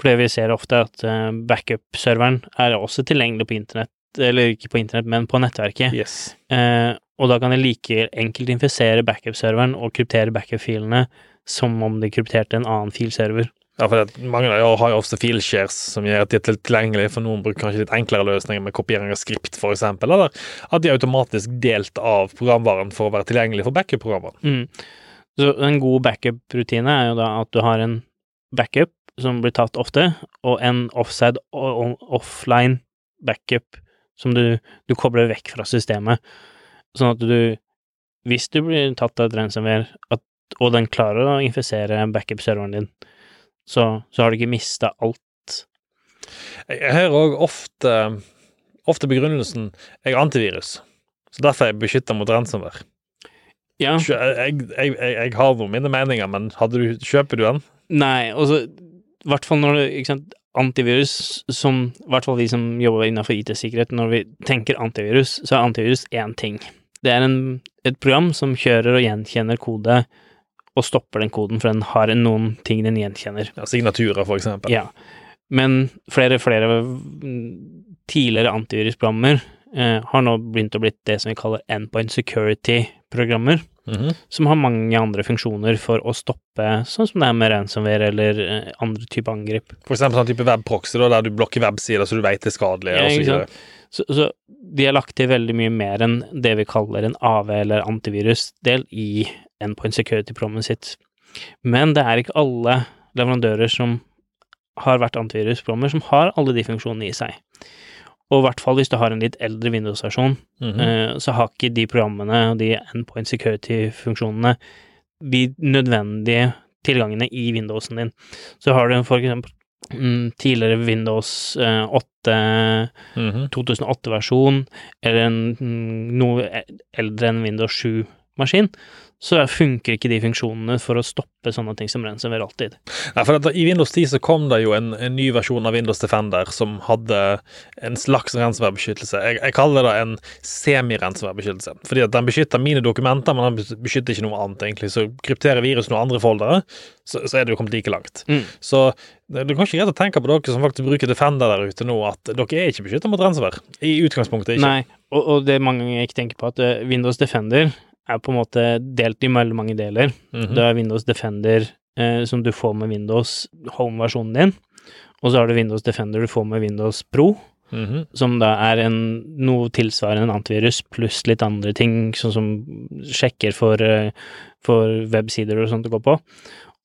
For det vi ser ofte, er at eh, backup-serveren er også tilgjengelig på internett, eller ikke på internett, men på nettverket. Yes. Eh, og da kan jeg like enkelt infisere backup-serveren og kryptere backup-filene som om de krypterte en annen filserver. Ja, for det, mange av har jo ofte fileshares som gjør at de er til- tilgjengelige, for noen bruker kanskje litt enklere løsninger med kopiering av skript, eksempel, eller at de er automatisk delt av programvaren for å være tilgjengelig for backup-programvaren. Mm. Så en god backup-rutine er jo da at du har en backup som blir tatt ofte, og en offside og offline backup som du, du kobler vekk fra systemet, sånn at du, hvis du blir tatt av et ransomware, og den klarer å infisere backup-serveren din, så, så har du ikke mista alt. Jeg hører òg ofte, ofte begrunnelsen jeg er antivirus, så derfor er jeg beskytta mot ransomware. Ja. Jeg, jeg, jeg, jeg har noen mine meninger, men du, kjøper du den? Nei, altså, i hvert fall når det, sant, antivirus, som, i hvert fall vi som jobber innenfor IT-sikkerhet, når vi tenker antivirus, så er antivirus én ting. Det er en, et program som kjører og gjenkjenner kode, og stopper den koden, for den har noen ting den gjenkjenner. Ja, signaturer, for eksempel. Ja. Men flere flere mm, tidligere antivirusprogrammer eh, har nå begynt å blitt det som vi kaller endpoint security-programmer Mhm. som har mange andre funksjoner for å stoppe, sånn som det er med ransomware eller eh, andre typer angrep. For eksempel sånn type webproxy, der du blokker websider så du vet det er skadelig. Ja, og så videre. Så, så de har lagt til veldig mye mer enn det vi kaller en AV eller antivirusdel i endpoint security-programmet sitt. Men det er ikke alle leverandører som har vært antivirusprogrammer som har alle de funksjonene i seg. Og i hvert fall hvis du har en litt eldre Windows-versjon, Mhm. eh, så har ikke de programmene og de endpoint security-funksjonene de nødvendige tilgangene i Windowsen din. Så har du for eksempel mm, tidligere Windows eh, 8 -hmm. 2008-versjon, eller en mm, noe e- eldre enn Windows 7-maskin, så funker ikke de funksjonene for å stoppe sånne ting som ransomware alltid. Nei, for I Windows 10 så kom det jo en, en ny versjon av Windows Defender som hadde en slags ransomværbeskyttelse. Jeg, jeg kaller det en semi-ransomværbeskyttelse. Fordi at den beskytter mine dokumenter, men den beskytter ikke noe annet, egentlig. Så krypterer viruset noen andre foldere, så, så er det jo kommet like langt. Mm. Så det er kanskje greit å tenke på dere som faktisk bruker Defender der ute nå, at dere er ikke beskytta mot ransomware. I utgangspunktet ikke. Nei, og, og det mange ganger ikke tenker på, at eh, Windows Defender er på en måte delt i veldig mange deler. Mm -hmm. Du har Windows Defender eh, som du får med Windows Home-versjonen din, og så har du Windows Defender du får med Windows Pro, Mhm. som da er en, noe tilsvarende en antivirus, pluss litt andre ting, sånn som sjekker for, eh, for websider og sånt å gå på.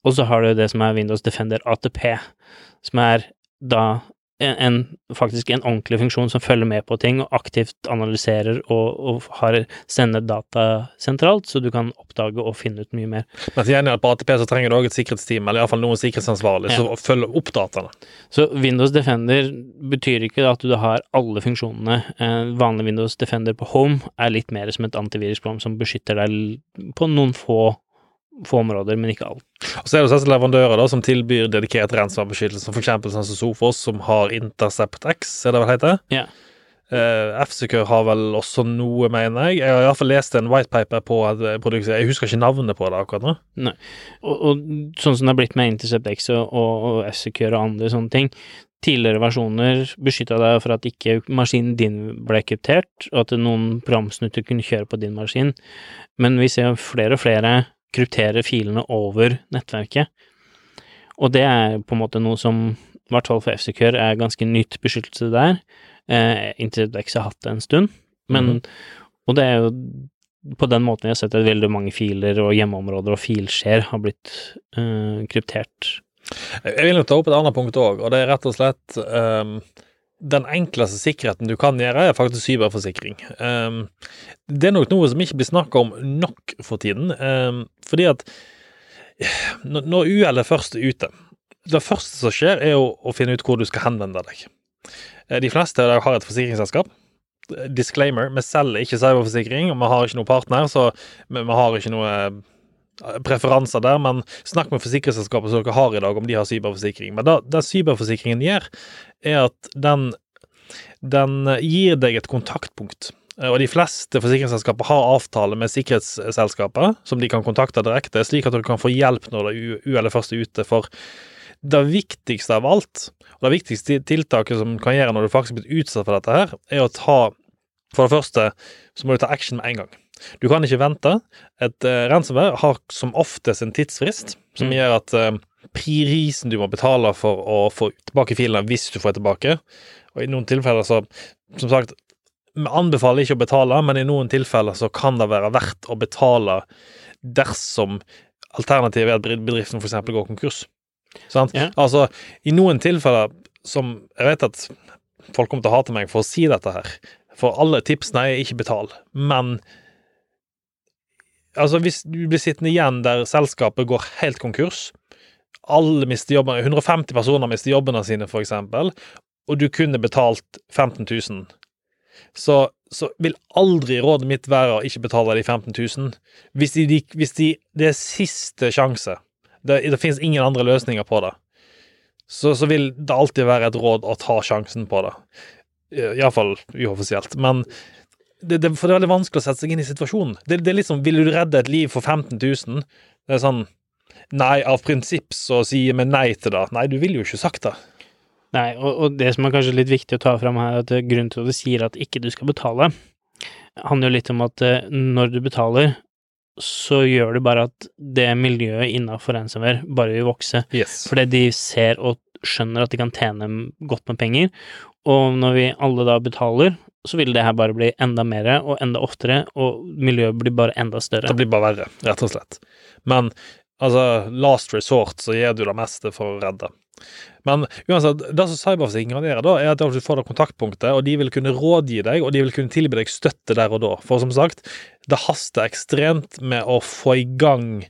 Og så har du det som er Windows Defender ATP, som er da en, faktisk en ordentlig funksjon som følger med på ting og aktivt analyserer og, og har sender data sentralt, så du kan oppdage og finne ut mye mer. Men til gjengjeld på ATP så trenger du òg et sikkerhetsteam, eller iallfall noen sikkerhetsansvarlig, Ja. som følger opp dataene. Så Windows Defender betyr ikke at du har alle funksjonene. En vanlig Windows Defender på Home er litt mer som et antivirusprogram som beskytter deg på noen få, få områder, men ikke alt. Og så er det også leverandører da, som tilbyr dedikert ransomværbeskyttelse, f.eks. sånn som Sofos, som har Intercept X, er det vel heter? Ja. Uh, F-Secure har vel også noe, mener jeg. Jeg har iallfall lest en whitepaper på et produkt, jeg husker ikke navnet på det akkurat nå. Og, og sånn som det har blitt med Intercept X og, og, S-Secure og andre sånne ting, tidligere versjoner beskytta deg for at ikke maskinen din ble kryptert, og at noen programsnutter kunne kjøre på din maskin, men vi ser flere og flere kryptere filene over nettverket, og det er på en måte noe som, i hvert fall for F-Secure, er ganske nytt beskyttelse der. Eh, Intercept X har hatt det en stund, men, og det er jo på den måten vi har sett at veldig mange filer og hjemmeområder og filskjer har blitt eh, kryptert. Jeg vil jo ta opp et annet punkt òg, og det er rett og slett ehm, Den enkleste sikkerheten du kan gjøre, er faktisk cyberforsikring. Ehm, det er nok noe som ikke blir snakka om nok for tiden, ehm, fordi at når når uhellet først er ute Det første som skjer, er å finne ut hvor du skal henvende deg. Eh, De fleste av dere har et forsikringsselskap. Disclaimer, vi selger ikke cyberforsikring, og vi har ikke noen partner, så vi har ikke noe eh, preferanser der, men snakk med forsikringsselskapet som dere har i dag, om de har cyberforsikring. Men det cyberforsikringen gjør, er at den, den gir deg et kontaktpunkt. Eh, Og de fleste forsikringsselskaper har avtale med sikkerhetsselskaper som de kan kontakte direkte, slik at du kan få hjelp når du uhellet først er ute. For det viktigste av alt, og det viktigste tiltaket som kan gjøre når du faktisk blir utsatt for dette her, er å ta For det første så må du ta action med en gang. Du kan ikke vente. Et uh, ransomware har som oftest en tidsfrist, som Mm. gjør at uh, prisen du må betale for å få tilbake filene hvis du får tilbake, og i noen tilfeller så Som sagt, vi anbefaler ikke å betale, men i noen tilfeller så kan det være verdt å betale dersom alternativet er at bedriften f.eks. går konkurs. Sant? Ja. Altså, i noen tilfeller som Jeg vet at folk kommer til å hate meg for å si dette her, for alle tipsene er ikke betal, men Altså, hvis du blir sittende igjen der selskapet går helt konkurs, alle mister jobben, 150 personer mister jobbene sine, for eksempel, og du kunne betalt 15 000, så, så vil aldri rådet mitt være å ikke betale de 15 000. Hvis, de, hvis de, det er siste sjanse, det, det finnes ingen andre løsninger på det, så, så vil det alltid være et råd å ta sjansen på det. Iallfall uoffisielt. Men det, det, for det er veldig vanskelig å sette seg inn i situasjonen. Det, det er liksom, Vil du redde et liv for 15 000? Det er sånn Nei, av prinsipp så sier vi nei til det. Nei, du ville jo ikke sagt det. Nei, og, og det som er kanskje litt viktig å ta fram her, er at grunnen til at du sier at ikke du skal betale, handler jo litt om at eh, når du betaler, så gjør du bare at det miljøet innafor ransomware bare vil vokse. Yes. Fordi de ser og skjønner at de kan tjene godt med penger, og når vi alle da betaler, så vil det her bare bli enda mer og enda oftere, og miljøet blir bare enda større. Det blir bare verre, rett og slett. Men altså, last resort så gjør du det meste for å redde. Men uansett, det som cyberforsikring gjør, da, er at du får det kontaktpunktet, og de vil kunne rådgi deg, og de vil kunne tilby deg støtte der og da. For som sagt, det haster ekstremt med å få i gang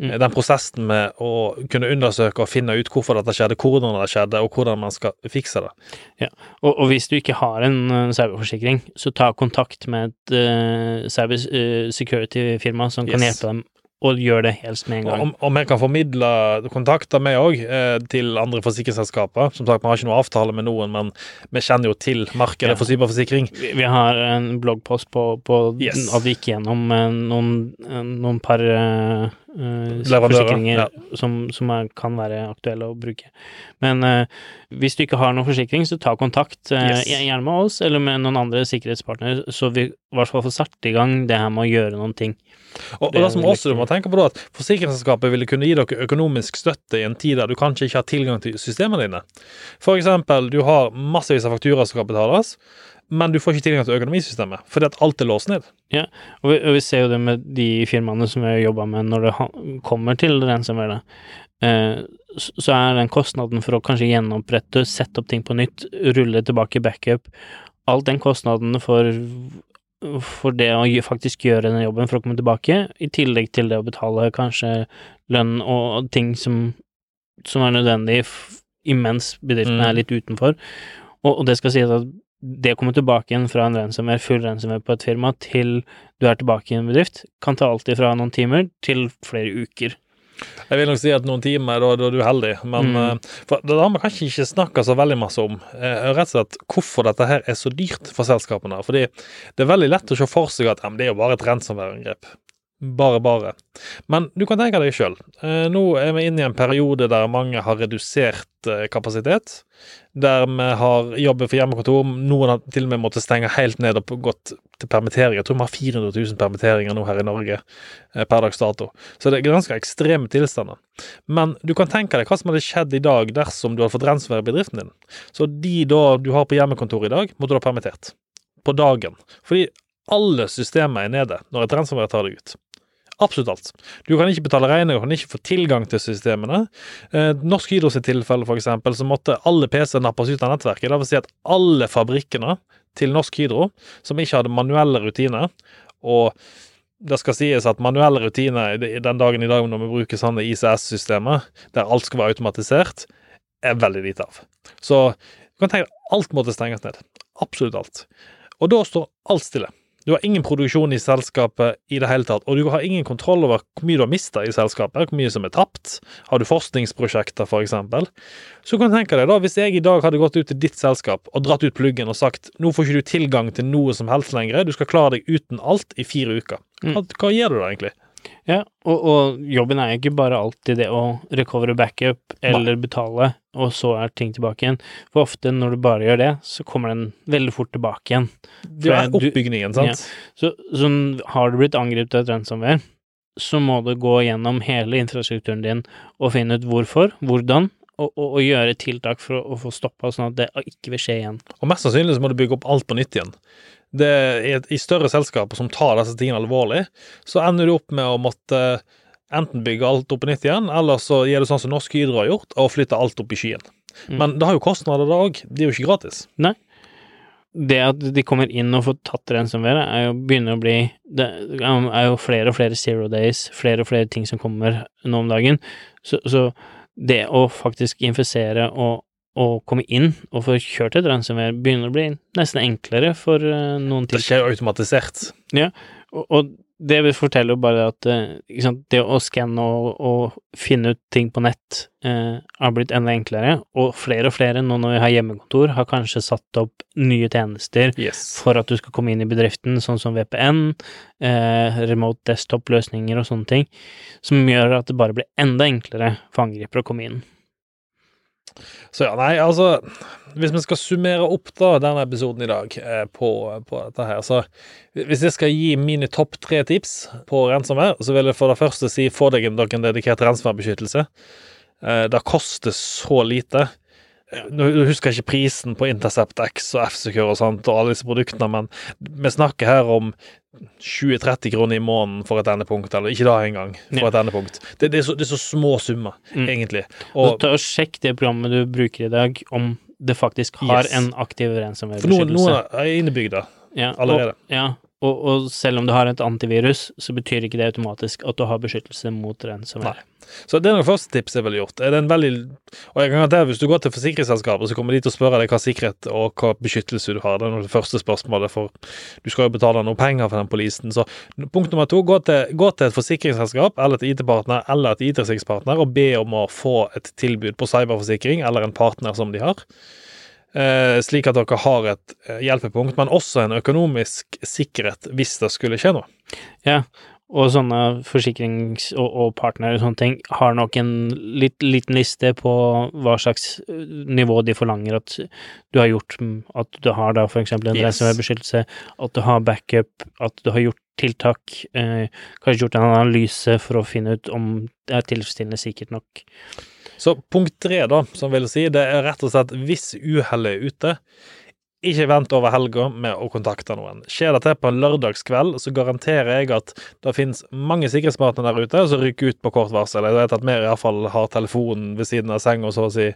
Mm. den prosessen med å kunne undersøke og finne ut hvorfor dette skjedde, hvordan det skjedde, og hvordan man skal fikse det. Og, og hvis du ikke har en uh, cyberforsikring, så ta kontakt med et uh, cyber uh, security-firma som kan Yes. hjelpe dem, og gjør det helst med en gang. Og vi kan formidle kontakter med òg, eh, til andre forsikringsselskaper. Som sagt, vi har ikke noe avtale med noen, men vi kjenner jo til markedet Ja. for cyberforsikring. Vi, vi har en bloggpost på, på Yes. at vi gikk gjennom eh, noen, eh, noen par eh, Leverandører, forsikringer ja. som, som er, kan være aktuelle å bruke. Men uh, hvis du ikke har noen forsikring, så ta kontakt, uh, Yes. gjerne med oss eller med noen andre sikkerhetspartnere, så vi i hvert fall får satt i gang det her med å gjøre noen ting. Og, og Det det som også du må tenke på da, at Forsikringsselskapet ville kunne gi dere økonomisk støtte i en tid der du kanskje ikke har tilgang til systemene dine. For eksempel, du har massevis av fakturaer som skal betales, men du får ikke tilgang til økonomisystemet fordi at alt er låst ned. Og vi, og vi ser jo det med de firmaene som vi har jobba med når det kommer til ransomware. Eh, så er den kostnaden for å kanskje gjenopprette, sette opp ting på nytt, rulle tilbake backup All den kostnaden for, for det å faktisk gjøre den jobben for å komme tilbake, i tillegg til det å betale kanskje lønn og ting som, som er nødvendig imens bedriften Mm. er litt utenfor. Og, og det skal sies at det å komme tilbake igjen fra en ransomware, full ransomware på et firma, til du er tilbake i en bedrift, kan ta alltid fra noen timer til flere uker. Jeg vil nok si at noen timer, da, da er du heldig, men Mm. eh, for det har vi kanskje ikke snakka så veldig masse om. eh, rett og slett hvorfor dette her er så dyrt for selskapene. Fordi det er veldig lett å se for seg at ja, det er jo bare et ransomware-angrep. Bare, bare. Men du kan tenke deg sjøl. Nå er vi inne i en periode der mange har redusert eh, kapasitet. Der vi har jobber for hjemmekontor. Noen har til og med måttet stenge helt ned og gått til permittering. Jeg tror vi har 400 000 permitteringer nå her i Norge eh, per dags dato. Så det er ganske ekstreme tilstander. Men du kan tenke deg hva som hadde skjedd i dag dersom du hadde fått ransomware i bedriften din. Så de da du har på hjemmekontor i dag, måtte du ha permittert. På dagen. Fordi alle systemer er nede når et ransomware tar deg ut. Absolutt alt. Du kan ikke betale regninger, du kan ikke få tilgang til systemene. Eh, Norsk Hydro sitt tilfelle, for eksempel, så måtte alle PC-er nappes ut av nettverket. Det vil si at alle fabrikkene til Norsk Hydro, som ikke hadde manuelle rutiner, og det skal sies at manuelle rutiner den dagen i dag når vi bruker sånne ICS-systemer, der alt skal være automatisert, er veldig lite av. Så du kan tenke deg alt måtte stenges ned. Absolutt alt. Og da står alt stille. Du har ingen produksjon i selskapet i det hele tatt, og du har ingen kontroll over hvor mye du har mista i selskapet, hvor mye som er tapt. Har du forskningsprosjekter, for eksempel, så kan du tenke deg da, hvis jeg i dag hadde gått ut til ditt selskap og dratt ut pluggen og sagt nå får ikke du tilgang til noe som helst lenger, du skal klare deg uten alt i fire uker. Hva, hva gjør du da, egentlig? Ja, og, og jobben er ikke bare alltid det å recover backup eller betale, og så er ting tilbake igjen. For ofte når du bare gjør det, så kommer den veldig fort tilbake igjen. Det er du- oppbygningen, sant? Ja. Så, så har du blitt angrepet av et ransomware, så må du gå gjennom hele infrastrukturen din og finne ut hvorfor, hvordan, og, og, og gjøre tiltak for å, å få stoppa sånn at det ikke vil skje igjen. Og mest sannsynlig så må du bygge opp alt på nytt igjen. Det er, I større selskaper som tar disse tingene alvorlig, så ender du opp med å måtte enten bygge alt opp på nytt igjen, eller så gjør du sånn som Norsk Hydro har gjort, og flytter alt opp i skyen. Mm. Men det har jo kostnader, det òg. Det er jo ikke gratis. Nei. det at de kommer inn og får tatt ransomware, er jo begynner å bli Det er jo flere og flere zero days, flere og flere ting som kommer nå om dagen. Så, så det å faktisk infisere og, og komme inn og få kjørt et ransomware begynner å bli nesten enklere for noen ting. Det skjer automatisert. automatisert. Og, og det vil fortelle bare at eh, sant, det å skanne og, og finne ut ting på nett eh, har blitt enda enklere, og flere og flere, nå når vi har hjemmekontor, har kanskje satt opp nye tjenester Yes. for at du skal komme inn i bedriften, sånn som VPN, eh, remote desktop-løsninger og sånne ting, som gjør at det bare blir enda enklere for angripere å komme inn. Så ja, nei, altså Hvis vi skal summere opp da denne episoden i dag eh, på, på dette her, så Hvis jeg skal gi mine topp tre tips på ransomware, så vil jeg for det første si få deg en, dedikert ransomware-beskyttelse. Eh, det koster så lite. Nå husker jeg ikke prisen på Intercept X og F-Secure og sånt, og alle disse produktene, men vi snakker her om 20-30 kroner i måneden for et endepunkt, eller ikke da engang, for et endepunkt. Det, det, er så, det er så små summer, Mm. egentlig. Og Og og sjekk det programmet du bruker i dag, om det faktisk har Yes. en aktiv For noen, ransomware-beskyttelse. noen er innebygd Ja, allerede. Og, ja, og, og selv om du har et antivirus, så betyr ikke det automatisk at du har beskyttelse mot den som er. Så det er noe første tips jeg ville gjort. Er det en veldig Og jeg kan garantere, hvis du går til forsikringsselskapet, så kommer de til å spørre deg hva sikkerhet og hva beskyttelse du har. Det er det første spørsmålet, for du skal jo betale noe penger for den polisen. Så punkt nummer to, gå til, gå til et forsikringsselskap eller et IT-partner eller et IT-sikkerhetspartner og be om å få et tilbud på cyberforsikring eller en partner som de har. Eh, slik at dere har et eh, hjelpepunkt, men også en økonomisk sikkerhet hvis det skulle skje noe. Ja, og sånne forsikrings- og, og partnere og sånne ting har nok en litt, liten liste på hva slags øh, nivå de forlanger at du har gjort, mm, at du har da eksempel en Yes. ransomware-beskyttelse, at du har backup, at du har gjort tiltak, eh, kanskje gjort en analyse for å finne ut om det er tilfredsstillende sikkert nok. Så punkt tre, da, som vil si, det er rett og slett hvis uhellet er ute, ikke vent over helga med å kontakte noen. Skjer dette på en lørdagskveld, så garanterer jeg at det finnes mange sikkerhetspartnere der ute som rykker ut på kort varsel. Jeg vet at vi iallfall har telefonen ved siden av senga, så å si,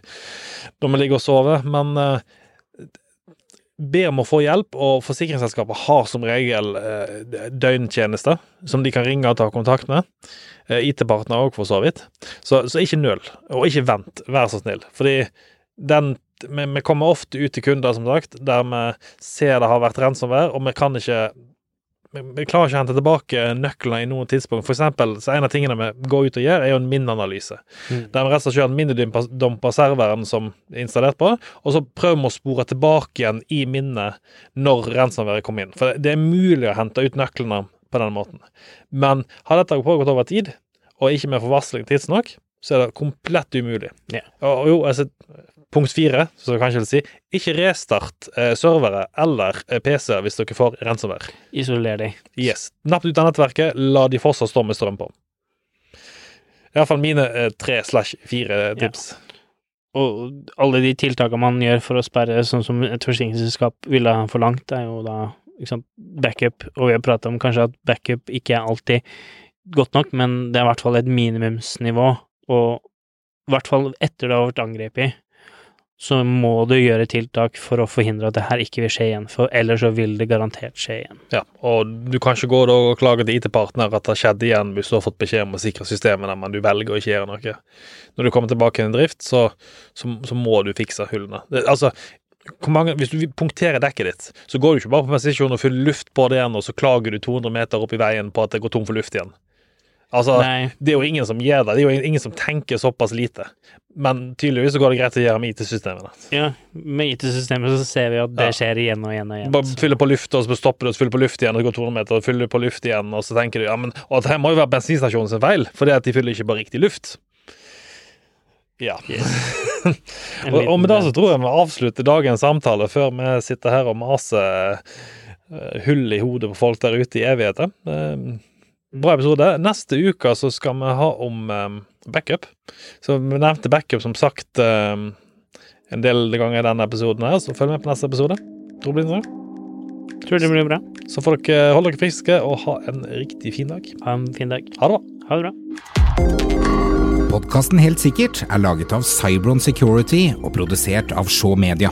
når vi ligger og sover, men eh, Be om å få hjelp, og forsikringsselskapet har som regel eh, døgntjenester som de kan ringe og ta kontakt med. Eh, IT-partner òg, for så vidt. Så, så ikke nøl, og ikke vent, vær så snill. Fordi den vi, vi kommer ofte ut til kunder, som sagt, der vi ser det har vært rensomvær, og vi kan ikke vi, klarer ikke å hente tilbake nøklene i noen tidspunkt. For eksempel, så en av tingene vi går ut og gjør, er jo en minneanalyse. Mm. Der vi rett og slett kjører en minnedump på serveren som er installert på, og så prøver vi å spore tilbake igjen i minnet når ransomware kom inn. For det er mulig å hente ut nøklene på den måten. Men har dette pågått over tid, og ikke med forvarsling tidsnok, så er det komplett umulig. Yeah. Og, og jo, altså, punkt fire, så jeg kanskje vil si, ikke restart eh, servere eller eh, PC hvis dere får ransomware. Isoler de. Yes. Napp ut av nettverket, la de fortsatt stå med strøm på. Iallfall mine eh, tre slash fire tips. Og alle de tiltakene man gjør for å sperre, sånn som et forsikringsselskap ville ha forlangt, er jo da liksom, backup, og vi har pratet om kanskje at backup ikke er alltid godt nok, men det er i hvert fall et minimumsnivå, og i hvert fall etter det har vært angrepet, så må du gjøre tiltak for å forhindre at det her ikke vil skje igjen, for ellers så vil det garantert skje igjen. Ja, og du kan ikke gå da og klage til IT-partner at det har skjedd igjen hvis du har fått beskjed om å sikre systemene, men du velger å ikke gjøre noe. Når du kommer tilbake i en drift, så, så, så må du fikse hullene. Det, altså, mange, Hvis du punkterer dekket ditt, så går du ikke bare på presisjon og fyller luft på det igjen, og så klager du 200 meter opp i veien på at det går tom for luft igjen. Altså, Nei. Det er jo ingen som gjør det. Det er jo ingen som tenker såpass lite. Men tydeligvis så går det greit å gjøre med IT-systemene. Ja, med IT-systemet så ser vi at det skjer igjen og igjen og igjen. Bare fyller på luft, og så stopper du, og så fyller på luft igjen, og det går 200 meter, og fyller på luft igjen, og så tenker du ja, men og det her må jo være bensinstasjonen sin feil, fordi at de fyller ikke på riktig luft. Ja. Yes. Og, og med det så tror jeg vi avslutter dagens samtale før vi sitter her og maser eh, hull i hodet på folk der ute i evigheter. Eh, bra episode. Neste uke så skal vi ha om eh, backup. Så vi nevnte backup som sagt eh, en del ganger i denne episoden her, så følg med på neste episode. Tror det blir interessant. Tror det blir bra. Så får dere holde dere friske og ha en riktig fin dag. Ha en fin dag. Ha det bra. Ha det bra. Podkasten Helt sikkert er laget av Cybron Security og produsert av Shaw Media.